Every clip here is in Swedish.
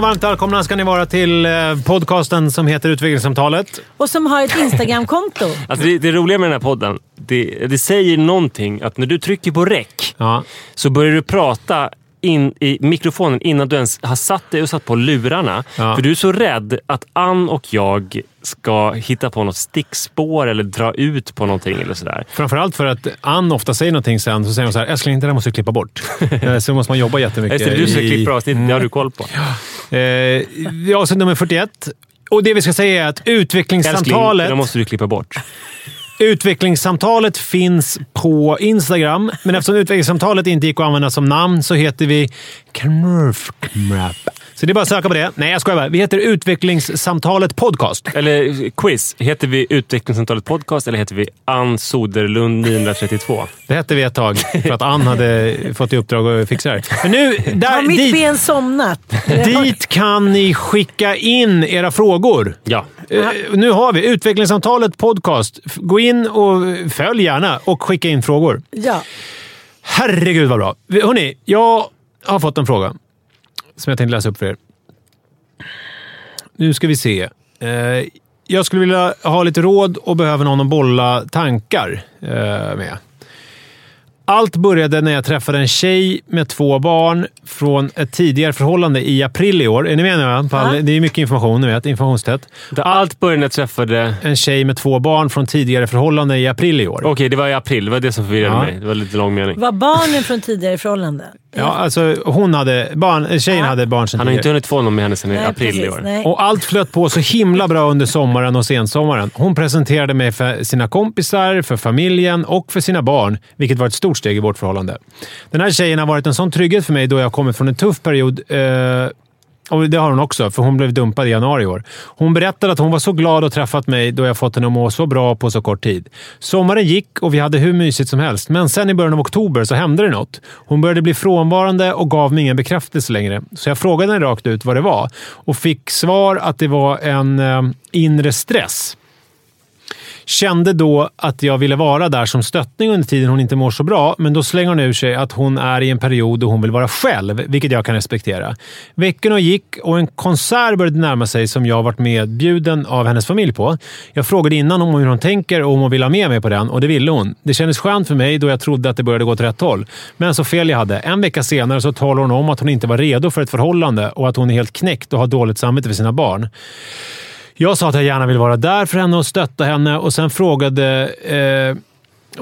Och varmt välkomna ska ni vara till eh, podcasten som heter Utvecklingssamtalet. Och som har ett Instagramkonto. Alltså det, det roliga med den här podden, det, det säger någonting att när du trycker på räck Ja. så börjar du prata in i mikrofonen innan du ens har satt dig och satt på lurarna. Ja. För du är så rädd att Ann och jag ska hitta på något stickspår eller dra ut på någonting eller sådär. Framförallt för att Ann ofta säger någonting sen, så säger hon så här “älskling, det där måste du klippa bort”. Eh, så måste man jobba jättemycket. Just det, du ska i- klippa avsnitt, det har du koll på. Eh, I avsnitt nummer 41. Och det vi ska säga är att Älskling, utvecklingssamtalet, det måste du klippa bort utvecklingssamtalet finns på Instagram. Men eftersom utvecklingssamtalet inte gick att använda som namn så heter vi Knurfknap. Så det är bara att söka på det. Nej, jag skojar bara. Vi heter Utvecklingssamtalet Podcast. Eller quiz. Heter vi Utvecklingssamtalet Podcast eller heter vi Ann Soderlund 932? Det hette vi ett tag för att Ann hade fått i uppdrag att fixa det. Men nu, där, Har mitt dit, ben somnat? dit kan ni skicka in era frågor. Ja. Eh, nu har vi Utvecklingssamtalet Podcast. Gå in och följ gärna och skicka in frågor. Ja. Herregud vad bra! Hörrni, jag har fått en fråga som jag tänkte läsa upp för er. Nu ska vi se. Eh, jag skulle vilja ha lite råd och behöver någon att bolla tankar eh, med. Allt började när jag träffade en tjej med två barn från ett tidigare förhållande i april i år. Är ni med nu? Ja. Det är mycket information, ni vet. Informationstätt. Allt började när jag träffade... En tjej med två barn från tidigare förhållande i april i år. Okej, det var i april. Det var det som förvirrade Ja. mig. Det var lite lång mening. Var barnen från tidigare förhållanden? Ja, alltså hon hade barn, tjejen Ja. hade barn sedan Han har inte hunnit få någon med henne sedan i Nej, april i precis. år. Nej. Och allt flöt på så himla bra under sommaren och sensommaren. Hon presenterade mig för sina kompisar, för familjen och för sina barn, vilket var ett stort steg i vårt förhållande. Den här tjejen har varit en sån trygghet för mig då jag kommit från en tuff period. Eh, och det har hon också, för hon blev dumpad i januari i år. Hon berättade att hon var så glad att träffat mig då jag fått henne att må så bra på så kort tid. Sommaren gick och vi hade hur mysigt som helst, men sen i början av oktober så hände det något. Hon började bli frånvarande och gav mig ingen bekräftelse längre, så jag frågade henne rakt ut vad det var och fick svar att det var en eh, inre stress. Kände då att jag ville vara där som stöttning under tiden hon inte mår så bra, men då slänger hon ur sig att hon är i en period då hon vill vara själv, vilket jag kan respektera. Veckorna gick och en konsert började närma sig som jag varit medbjuden av hennes familj på. Jag frågade innan om hur hon tänker och om hon vill ha med mig på den och det ville hon. Det kändes skönt för mig då jag trodde att det började gå åt rätt håll. Men så fel jag hade. En vecka senare så talar hon om att hon inte var redo för ett förhållande och att hon är helt knäckt och har dåligt samvete för sina barn. Jag sa att jag gärna vill vara där för henne och stötta henne och sen frågade eh,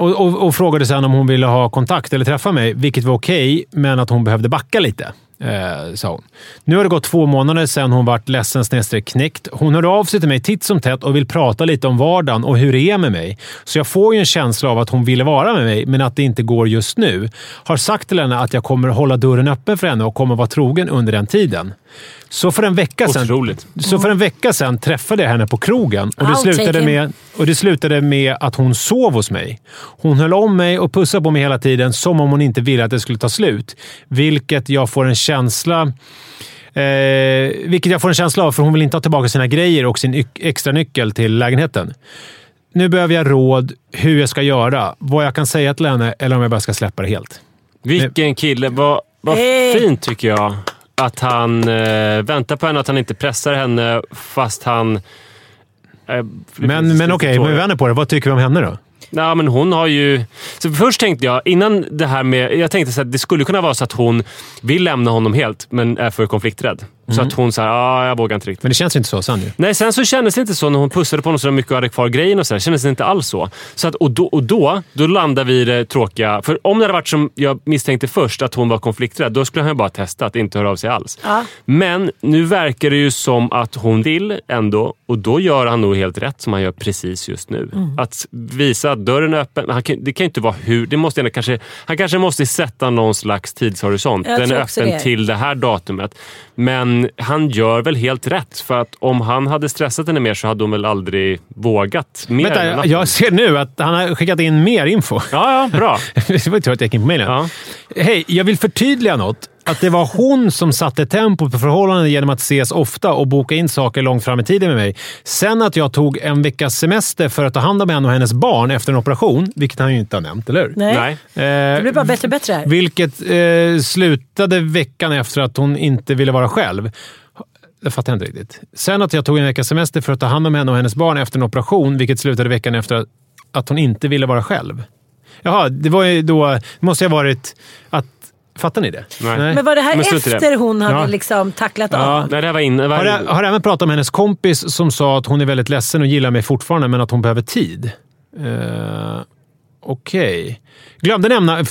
och, och, och frågade sen om hon ville ha kontakt eller träffa mig, vilket var okej, men att hon behövde backa lite. Eh, sa hon. Nu har det gått två månader sedan hon vart ledsen snedstreck knäckt. Hon hör av sig till mig titt som tätt och vill prata lite om vardagen och hur det är med mig. Så jag får ju en känsla av att hon ville vara med mig, men att det inte går just nu. Har sagt till henne att jag kommer hålla dörren öppen för henne och kommer vara trogen under den tiden. Så för en vecka sedan, Otroligt. så för en vecka sedan träffade jag henne på krogen och det, take slutade med, och det slutade med att hon sov hos mig. Hon höll om mig och pussade på mig hela tiden som om hon inte ville att det skulle ta slut. Vilket jag får en känsla eh, vilket jag får en känsla av, för hon vill inte ha tillbaka sina grejer och sin extra nyckel till lägenheten. Nu behöver jag råd hur jag ska göra, vad jag kan säga till henne eller om jag bara ska släppa det helt. Vilken kille. Vad, vad Hey. fint tycker jag. Att han eh, väntar på henne, att han inte pressar henne fast han... Eh, Men, men okej, men vi vänder på det. Vad tycker vi om henne då? Nej, men hon har ju... Så först tänkte jag, innan det här med... Jag tänkte så att det skulle kunna vara så att hon vill lämna honom helt, men är för konflikträdd. Så att hon sa ah, jag vågar inte riktigt. Men det känns inte så sen ju. Nej, sen så kändes det inte så när hon pussade på honom så mycket och hade kvar grejen och så där. kändes det inte alls så. så att, och då, och då, då landade vi i det tråkiga. För om det hade varit som jag misstänkte först, att hon var konflikträdd, då skulle han ju bara testa att inte höra av sig alls. Ja. Men nu verkar det ju som att hon vill ändå och då gör han nog helt rätt som han gör precis just nu. Mm. Att visa att dörren är öppen. Han kan, det kan ju inte vara hur... Det måste ändå kanske, han kanske måste sätta någon slags tidshorisont. Jag Den är öppen det. till det här datumet. Men han gör väl helt rätt. För att om han hade stressat henne mer så hade hon väl aldrig vågat mer. Vänta, jag ser nu att han har skickat in mer info. Ja, ja, bra. det var tur att jag gick in på mejlen. Ja. Hej, jag vill förtydliga något. Att det var hon som satte tempot på förhållandet genom att ses ofta och boka in saker långt fram i tiden med mig. Sen att jag tog en veckas semester för att ta hand om henne och hennes barn efter en operation, vilket han ju inte har nämnt, eller hur? Nej. Nej. Eh, Det blir bara bättre och bättre här. Vilket eh, slutade veckan efter att hon inte ville vara själv. Det fattar jag inte riktigt. Sen att jag tog en veckas semester för att ta hand om henne och hennes barn efter en operation, vilket slutade veckan efter att, att hon inte ville vara själv. Jaha, det var ju då... Det måste ha varit att... Fattar ni det? Nej. Men var det här Men i det. efter hon hade Ja. liksom tacklat Ja. av? Nej, det var inne. Har, jag- har även pratat om hennes kompis som sa att hon är väldigt ledsen och gillar mig fortfarande, men att hon behöver tid. Uh, Okej. Glömde, nämna,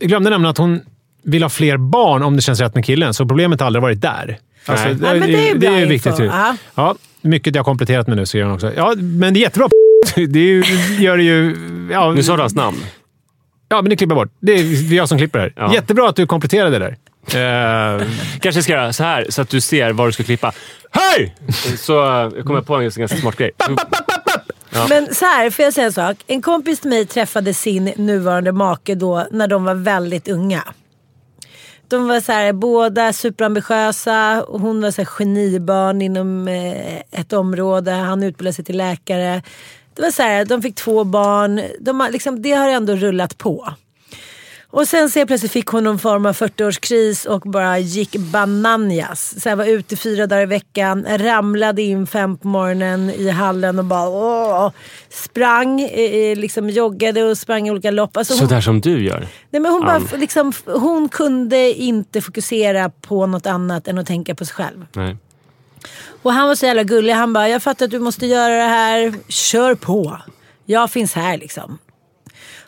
glömde nämna att hon vill ha fler barn om det känns rätt med killen, så problemet har aldrig varit där. Alltså, Nej. Nej, men det är ju ju info. viktigt. ju. Ja. Ja, mycket jag har kompletterat med nu, skriver hon också. Ja, men det är jättebra. Det är gör det ju... Ja, Nu sa du hans namn. Ja, men det klipper bort. Det är jag som klipper här. Ja. Jättebra att du kompletterade det där. Eh, Kanske ska göra så här så att du ser var du ska klippa. Hej! Så jag kommer på en ganska smart grej. Men så här, får jag säga en sak? En kompis till mig träffade sin nuvarande make då när de var väldigt unga. De var så här, båda superambitiösa. och Hon var så här genibarn inom eh, ett område. Han utbildade sig till läkare. Det var så här, de fick två barn. De har, liksom, det har ändå rullat på. Och sen så plötsligt fick hon någon form av 40-årskris och bara gick bananjas. Så här, var ute fyra dagar i veckan, ramlade in fem på morgonen i hallen och bara åh, sprang, eh, liksom joggade och sprang i olika lopp. Alltså Sådär som du gör. nej, men hon, bara, f- liksom, hon kunde inte fokusera på något annat än att tänka på sig själv. Nej. Och han var så jävla gullig. Han bara, jag fattar att du måste göra det här. Kör på. Jag finns här liksom.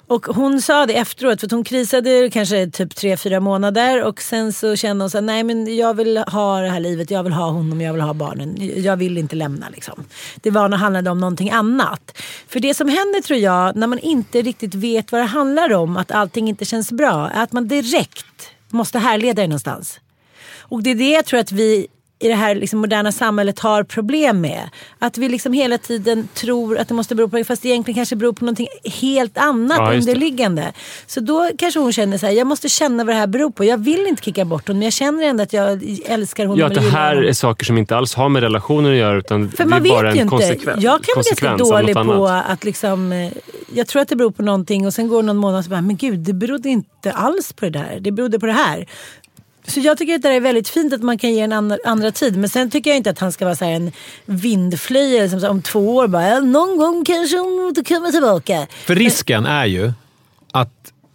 Och hon sa det efteråt, för att hon krisade kanske typ tre fyra månader och sen så kände hon så här, nej men jag vill ha det här livet, jag vill ha honom, jag vill ha barnen, jag vill inte lämna liksom. Det var när det handlade om någonting annat. För det som händer tror jag, när man inte riktigt vet vad det handlar om, att allting inte känns bra, är att man direkt måste härleda det någonstans. Och det är det jag tror att vi i det här liksom moderna samhället har problem med. Att vi liksom hela tiden tror att det måste bero på fast det egentligen kanske beror på någonting helt annat Ja, underliggande. Så då kanske hon känner så här, jag måste känna vad det här beror på. Jag vill inte kicka bort honom men jag känner ändå att jag älskar honom. Ja, att det här honom. är saker som inte alls har med relationer att göra utan För det är man bara vet en konsekvens. Jag kan vara ganska dålig på annat. att liksom, eh, jag tror att det beror på någonting och sen går någon månad och så bara, men gud det berodde inte alls på det där. Det berodde på det här. Så jag tycker att det är väldigt fint att man kan ge en andra, andra tid. Men sen tycker jag inte att han ska vara så här en vindflöjel som så om två år bara, "Ja, någon gång kanske hon kommer tillbaka. För risken är ju att,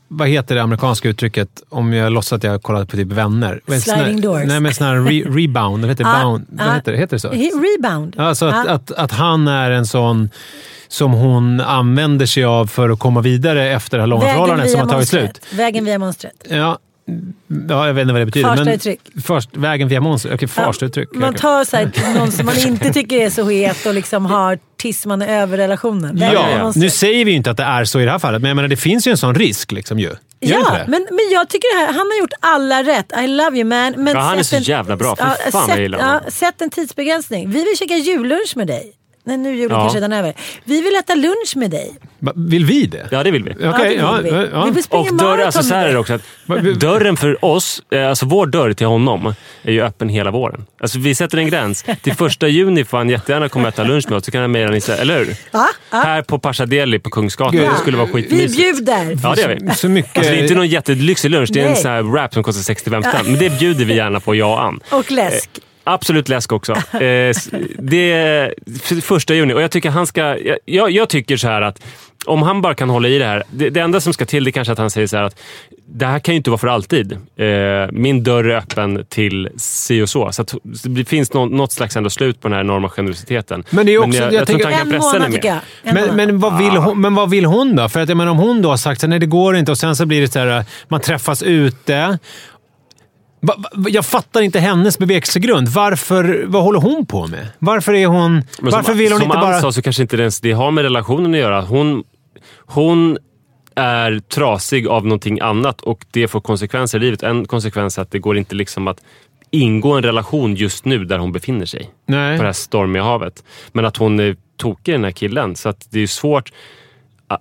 vad heter det amerikanska uttrycket om jag låtsas att jag kollat på typ vänner? Sliding doors. Nej, men sån här re, rebound. Vad heter, Ah, bound, ah. vad heter det? Heter det så? Rebound. Alltså att, Ja. att, att han är en sån som hon använder sig av för att komma vidare efter det här långa förhållandet som har tagit slut. monstret. Vägen via monstret. Ja, ja, jag vet inte vad det betyder. Farsta-uttryck. Först, vägen via monster. Okej, farsta-uttryck. Man Okej. tar så här, någon som man inte tycker är så het och liksom har tills man är över relationen. Vägen Ja, nu säger vi ju inte att det är så i det här fallet, men jag menar, det finns ju en sån risk. Liksom, ju. Ja, men, men jag tycker det här, han har gjort alla rätt. I love you man. Men Ja, han är sätt så en- jävla bra. Fy Ja, fan, vad jag sätt, gillar ja, honom. sätt en tidsbegränsning. Vi vill käka jullunch med dig. Nej, nu är julen Ja. kanske redan över. Vi vill äta lunch med dig. Va, Vill vi det? Ja, det vill vi. Okej, Ja, det ja, vill vi. ja, Vi vill springa Och dörr, alltså så här är det också. Att dörren för oss, eh, alltså vår dörr till honom, är ju öppen hela våren. Alltså vi sätter en gräns. Till första juni får han jättegärna komma och äta lunch med oss. Så kan han mejla Nisse, eller hur? Ja, ja. Här på Pasha Deli på Kungsgatan. Det skulle vara Vi skitmysigt. bjuder. Ja, det gör vi. Så mycket... Alltså, det är inte någon jättelyxig lunch. Det är en Nej. sån här wrap som kostar 65 spänn. Men det bjuder vi gärna på, jag och Ann. Och läsk. Absolut läsk också. Eh, det är första juni och jag tycker han ska... Jag, jag tycker så här att om han bara kan hålla i det här. Det, det enda som ska till det är kanske att han säger så här att det här kan ju inte vara för alltid. Eh, min dörr är öppen till si och så. Så att det finns nå, något slags ändå slut på den här enorma generositeten. Men det är också- jag, jag jag, tror inte han kan pressa henne mer. Men, men, vad vill hon, men vad vill hon då? För att jag menar, om hon då har sagt att det går inte och sen så blir det så här, man träffas ute. Va, va, jag fattar inte hennes bevekelsegrund. Varför, vad håller hon på med? Varför är hon... Men varför som, vill hon som inte bara... sa så kanske inte ens det har med relationen att göra. Hon, hon är trasig av någonting annat och det får konsekvenser i livet. En konsekvens är att det går inte liksom att ingå en relation just nu där hon befinner sig. Nej. På det här stormiga havet. Men att hon är tokig den här killen. Så att det är svårt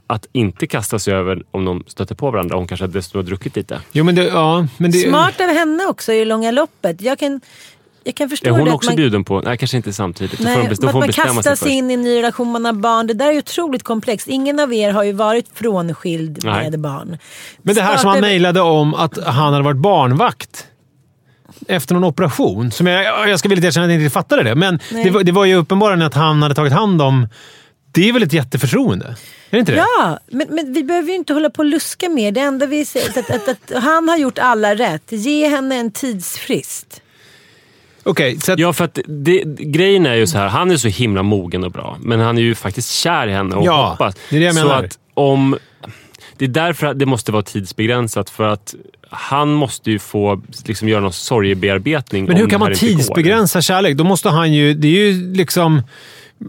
att inte kasta sig över om de stöter på varandra. Hon kanske dessutom har druckit lite. Jo, men det... Ja, men det Smart av henne också i det långa loppet. Jag kan, jag kan förstå Är hon det. också man, bjuden på... Nej, kanske inte samtidigt. Då får Nej, får man bestämma sig kastar sig in i en ny relation, man har barn. Det där är otroligt komplext. Ingen av er har ju varit frånskild Nej. med barn. Men det här som han mejlade om att han hade varit barnvakt efter någon operation. Som jag, jag ska villigt erkänna att jag inte fattade det, men det var, det var ju uppenbarligen att han hade tagit hand om... Det är väl ett jätteförtroende? Är det inte det? Ja, men, men vi behöver ju inte hålla på och luska mer. Det enda vi säger är att, att, att han har gjort alla rätt. Ge henne en tidsfrist. Okej, så att, Ja, för att det, grejen är ju så här. Han är så himla mogen och bra, men han är ju faktiskt kär i henne och Ja, hoppas. det är det jag så menar. att om... Det är därför att det måste vara tidsbegränsat. För att han måste ju få liksom, göra någon sorgebearbetning men hur kan man tidsbegränsa kärlek? Då måste han ju... Det är ju liksom...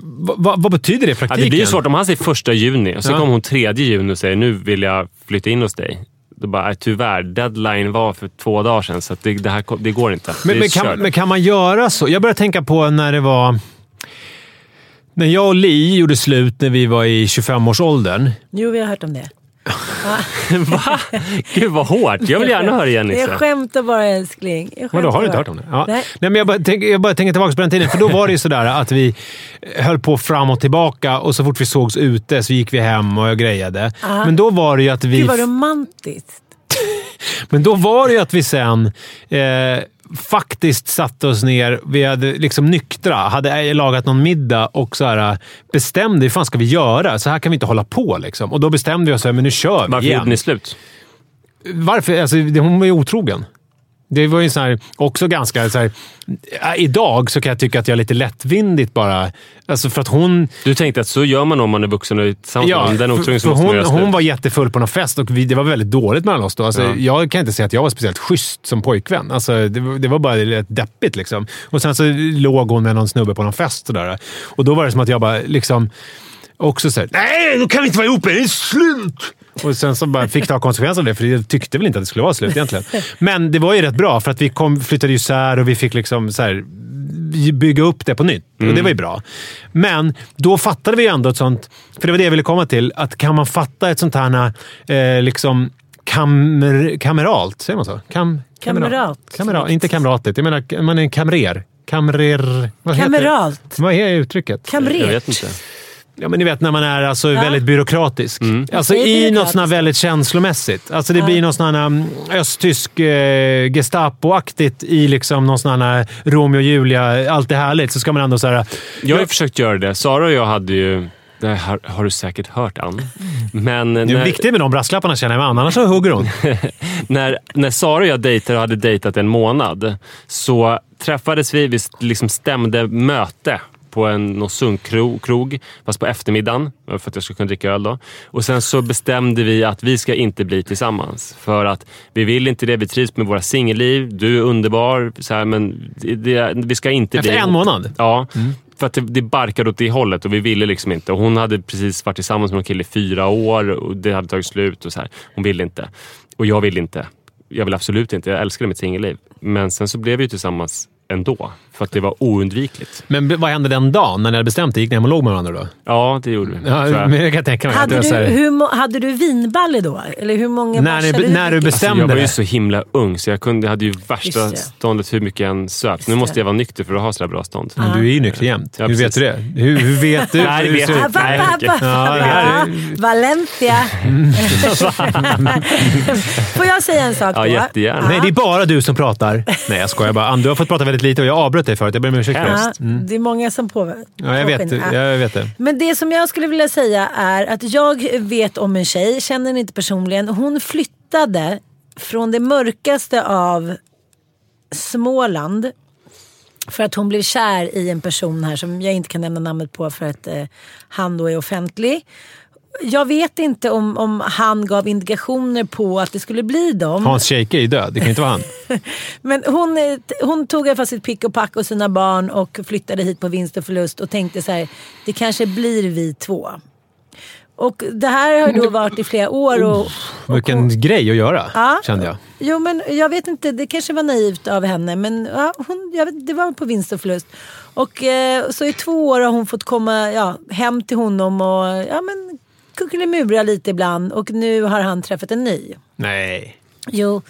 Va, va, vad betyder det i Ja, praktiken? det blir ju svårt om han säger första juni och så Ja. kommer hon tredje juni och säger nu vill jag flytta in hos dig. Då bara, "Nej, tyvärr, deadline var för två dagar sedan så att det, det, här, det går inte. Men, men, kan, men kan man göra så? Jag börjar tänka på när det var... När jag och Li gjorde slut när vi var i 25-årsåldern. Jo, vi har hört om det. Va? Gud vad hårt. Jag vill gärna höra igen Jag Nisse. skämtar bara älskling. Jag Vadå, har du inte hört om det? Ja. Nej. Nej. men jag, bara tänker, jag bara tänker tillbaka på den tiden, för då var det ju sådär att vi höll på fram och tillbaka och så fort vi sågs ute så gick vi hem och jag grejade. Aha. Men då var det ju att vi... Gud vad romantiskt. Men då var det ju att vi sen eh, faktiskt satte oss ner. Vi hade liksom nyktra, hade lagat någon middag och så här, bestämde hur fan ska vi göra? Så här kan vi inte hålla på. Liksom. Och då bestämde vi oss för men nu kör vi Varför igen. gjorde ni slut? Varför? Alltså, hon var ju otrogen. Det var ju så här, också ganska... Så här, äh, idag så kan jag tycka att jag är lite lättvindigt bara. Alltså för att hon... Du tänkte att så gör man om man är vuxen och är tillsammans med någon. Den för, för hon, hon var jättefull på någon fest och vi, det var väldigt dåligt mellan oss då. Alltså, Ja. Jag kan inte säga att jag var speciellt schysst som pojkvän. Alltså, det, var- det var bara rätt deppigt. Liksom. Och Sen så låg hon med någon snubbe på någon fest. Och, där. och Då var det som att jag bara liksom också såhär, nej då kan vi inte vara ihop, det är slut! Och sen så bara fick ta konsekvenser av det, för jag tyckte väl inte att det skulle vara slut egentligen. Men det var ju rätt bra, för att vi kom, flyttade isär och vi fick liksom så här, bygga upp det på nytt. Och det var ju bra. Men då fattade vi ju ändå ett sånt, för det var det jag ville komma till, att kan man fatta ett sånt här eh, liksom kamer, kameralt, säger man så? Kam, Kamerat. Kamerat. Inte kamratigt, jag menar man är en kamrer. Kamrer... Vad heter? Kameralt. Vad är uttrycket? Jag Kamrer. vet inte. Ja, men ni vet när man är alltså väldigt byråkratisk. Alltså Det är i något sånt väldigt känslomässigt. Alltså det blir något sånt här um, östtysk eh, Gestapo-aktigt i liksom någon sån här Romeo och Julia. Allt är härligt. Så ska man ändå så här... Jag har ju försökt göra det. Sara och jag hade ju... Det här har, har du säkert hört, Ann. Men Det är när, viktigt med de brasklapparna känner jag, annars så hugger hon. när, när Sara och jag dejtade och hade dejtat en månad så träffades vi. Vi liksom stämde möte på en Nossung-krog, krog, fast på eftermiddagen, för att jag skulle kunna dricka öl då. Och sen så bestämde vi att vi ska inte bli tillsammans. För att vi vill inte det. Vi trivs med våra singelliv. Du är underbar, så här, men det, vi ska inte Efter bli en ihop. månad? Ja, för att det, det barkade åt det hållet och vi ville liksom inte. Och hon hade precis varit tillsammans med en kille i fyra år och det hade tagit slut. och så här. Hon ville inte. Och jag ville inte. Jag vill absolut inte. Jag älskade mitt singelliv. Men sen så blev vi tillsammans ändå. För att det var oundvikligt. Men vad hände den dagen när ni hade bestämt det? Gick ni hem och låg med varandra då? Ja, det gjorde vi. Ja, men jag kan tänka mig. Hade du, här- hur, hade du vinballe då? Eller hur många När ni- hade när du bestämde- Alltså, jag var ju så himla ung så jag, kunde, jag hade ju värsta ståndet hur mycket jag än söp. Nu måste jag vara nykter för att ha så bra stånd. Men du är ju nykter jämt. Ja, hur vet du det? Hur, hur vet du? Nej, det vet jag inte. Ja, Ja, Valencia. Får jag säga en sak Ja, då? jättegärna. Nej, det är bara du som pratar. Nej, jag skojar bara. Du har fått prata väldigt lite och jag avbröt dig förut. Jag ber om ursäkt Ja, det. Mm. Det är många som på, Ja, jag vet, påskyndar. jag vet det. Men det som jag skulle vilja säga är att jag vet om en tjej, känner henne inte personligen. Hon flyttade från det mörkaste av Småland för att hon blev kär i en person här som jag inte kan nämna namnet på för att eh, han då är offentlig. Jag vet inte om, om han gav indikationer på att det skulle bli dem. Hans Scheike är ju död. Det kan inte vara han. Men hon, eh, hon tog i alla fall sitt pick och pack och sina barn och flyttade hit på vinst och förlust och tänkte så här, det kanske blir vi två. Och det här har då varit i flera år. Och, och Vilken grej att göra, Ja. kände jag. Jo men jag vet inte, det kanske var naivt av henne men ja, hon, vet, det var på vinst och förlust. Och eh, så i två år har hon fått komma ja, hem till honom och ja, men, kuckelimura lite ibland och nu har han träffat en ny. Nej. Jo,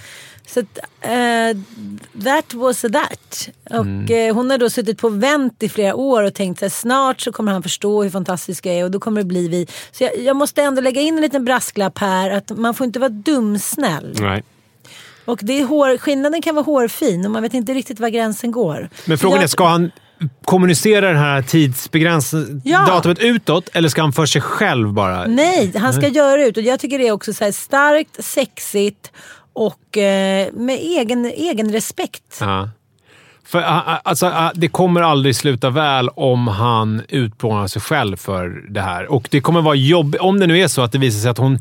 så att, eh, that was that. Och Mm. eh, hon har då suttit på vänt i flera år och tänkt att snart så kommer han förstå hur fantastisk jag är och då kommer det bli vi. Så jag, jag måste ändå lägga in en liten brasklapp här att man får inte vara dumsnäll. Nej. Och det är hår, skillnaden kan vara hårfin och man vet inte riktigt var gränsen går. Men frågan Jag- är, ska han kommunicera det här tidsbegränsade Ja. datumet utåt eller ska han för sig själv bara? Nej, han ska göra det ut och jag tycker det är också så starkt, sexigt och eh, med egen, egen respekt. Ja. För alltså, det kommer aldrig sluta väl om han utplånar sig själv för det här. Och det kommer vara jobb Om det nu är så att det visar sig att hon...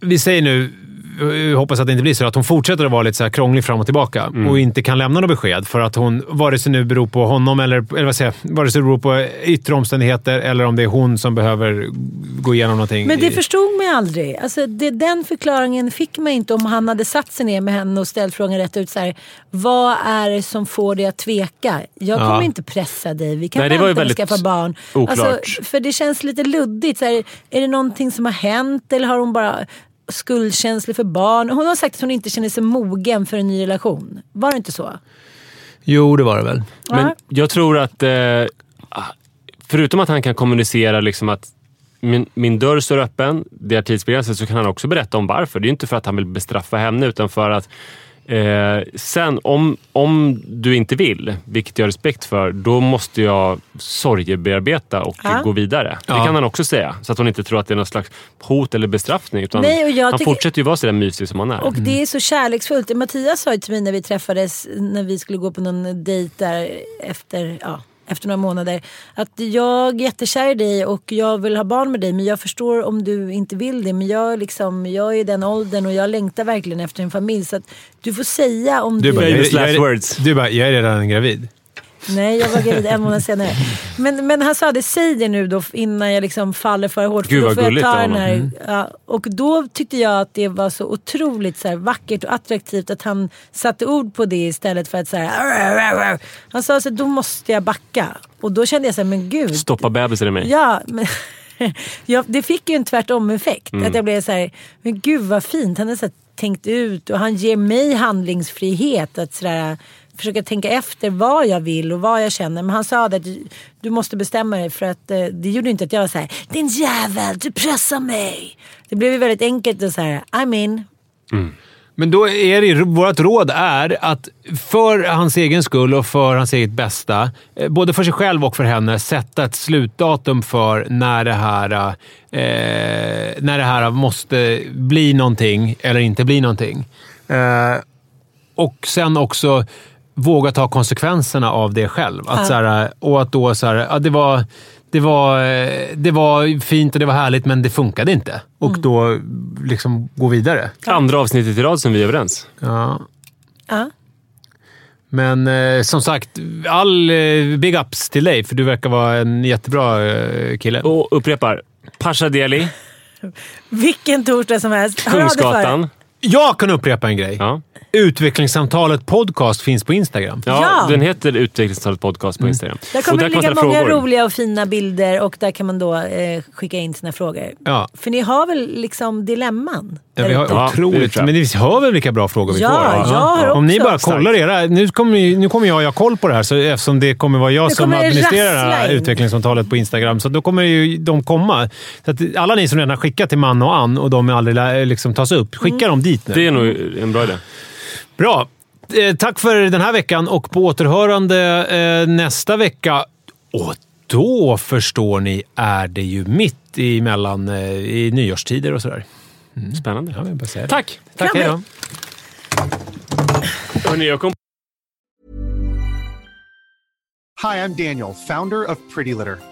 Vi säger nu, jag hoppas att det inte blir så, att hon fortsätter att vara lite så här krånglig fram och tillbaka och inte kan lämna något besked för att hon, vare sig nu beror på honom eller, eller vad säger jag, vare sig det beror på yttre omständigheter eller om det är hon som behöver gå igenom någonting. Men det i- förstod mig aldrig. Alltså, det, den förklaringen fick mig inte om han hade satt sig ner med henne och ställt frågan rätt ut. Så här, vad är det som får dig att tveka? Jag kommer Ja. inte pressa dig. Vi kan Nej, vänta med att skaffa barn. oklart. Alltså, för det känns lite luddigt. Så här, är det någonting som har hänt eller har hon bara skuldkänslig för barn? Hon har sagt att hon inte känner sig mogen för en ny relation. Var det inte så? Jo, det var det väl. Men Ja. jag tror att, eh, förutom att han kan kommunicera liksom att min, min dörr står öppen, det är tidsbegränsat, så kan han också berätta om varför. Det är inte för att han vill bestraffa henne, utan för att eh, sen om, om du inte vill, vilket jag har respekt för, då måste jag sorgebearbeta och Ja. gå vidare. Ja. Det kan han också säga, så att hon inte tror att det är någon slags hot eller bestraffning. Utan Nej, och jag han tycker- fortsätter ju vara så där mysig som han är. Och det är så kärleksfullt. Mattias sa ju till mig när vi träffades, när vi skulle gå på någon dejt där efter, ja, efter några månader. Att jag är jättekär i dig och jag vill ha barn med dig men jag förstår om du inte vill det. Men jag, liksom, jag är i den åldern och jag längtar verkligen efter en familj. Så att du får säga om du... Du bara, jag, jag, words. du bara, jag är redan gravid. Nej, jag var gravid en månad senare. Men, men han sa det, säg det nu då innan jag liksom faller för hårt. Gud, för då får jag ta den här, Mm. ja, Och då tyckte jag att det var så otroligt så här, vackert och attraktivt att han satte ord på det istället för att så här, Han sa så då måste jag backa. Och då kände jag så här, men gud. Stoppa bebisen i mig. Ja, men ja, det fick ju en tvärtom effekt. Mm. Att jag blev så här, men gud vad fint. Han har så tänkt ut och han ger mig handlingsfrihet att så där, försöka tänka efter vad jag vill och vad jag känner. Men han sa att du, måste bestämma dig för att eh, det gjorde inte att jag var så här, din jävel, du pressar mig. Det blev ju väldigt enkelt och så här, I'm in. Men då är det vårt råd är att för hans egen skull och för hans eget bästa, eh, både för sig själv och för henne, sätta ett slutdatum för när det här, eh, när det här måste bli någonting eller inte bli någonting. Eh, och sen också våga ta konsekvenserna av det själv. Att, Ja. så här, och att då så här, ja, det var... Det var, det var fint och det var härligt, men det funkade inte. Och Mm. då liksom gå vidare. Andra avsnittet i rad som vi är överens. Ja. Ja. Men eh, som sagt, all eh, big ups till dig, för du verkar vara en jättebra eh, kille. Och upprepar. Pasha Deli, Vilken torsdag som helst. Kungsgatan. Jag kan upprepa en grej. Ja. Utvecklingssamtalet podcast finns på Instagram. Ja, Ja. Den heter Utvecklingssamtalet podcast på Instagram. Där Och kommer det kan man ligga många frågor. roliga och fina bilder och där kan man då eh, skicka in sina frågor. Ja. För ni har väl liksom dilemman? Ja, vi har Ja, det otroligt... Men vi hör väl vilka bra frågor vi Ja, får? jag har Om ni också. bara kollar era... Nu kommer, nu kommer jag ha koll på det här, så eftersom det kommer vara jag Nu som det administrerar det här utvecklingssamtalet på Instagram. Så då kommer ju de komma. Så att alla ni som redan har skickat till Manna och Ann och de aldrig liksom tas upp, skicka dem dit nu. Det är nog en bra idé. Bra. eh, tack för den här veckan och på återhörande eh, nästa vecka. Och då, förstår ni, är det ju mitt emellan eh, i nyårstider och sådär. Spännande. Ja, jag det. Tack! Tack, hej då. Hi, I'm Daniel, founder of Pretty Litter.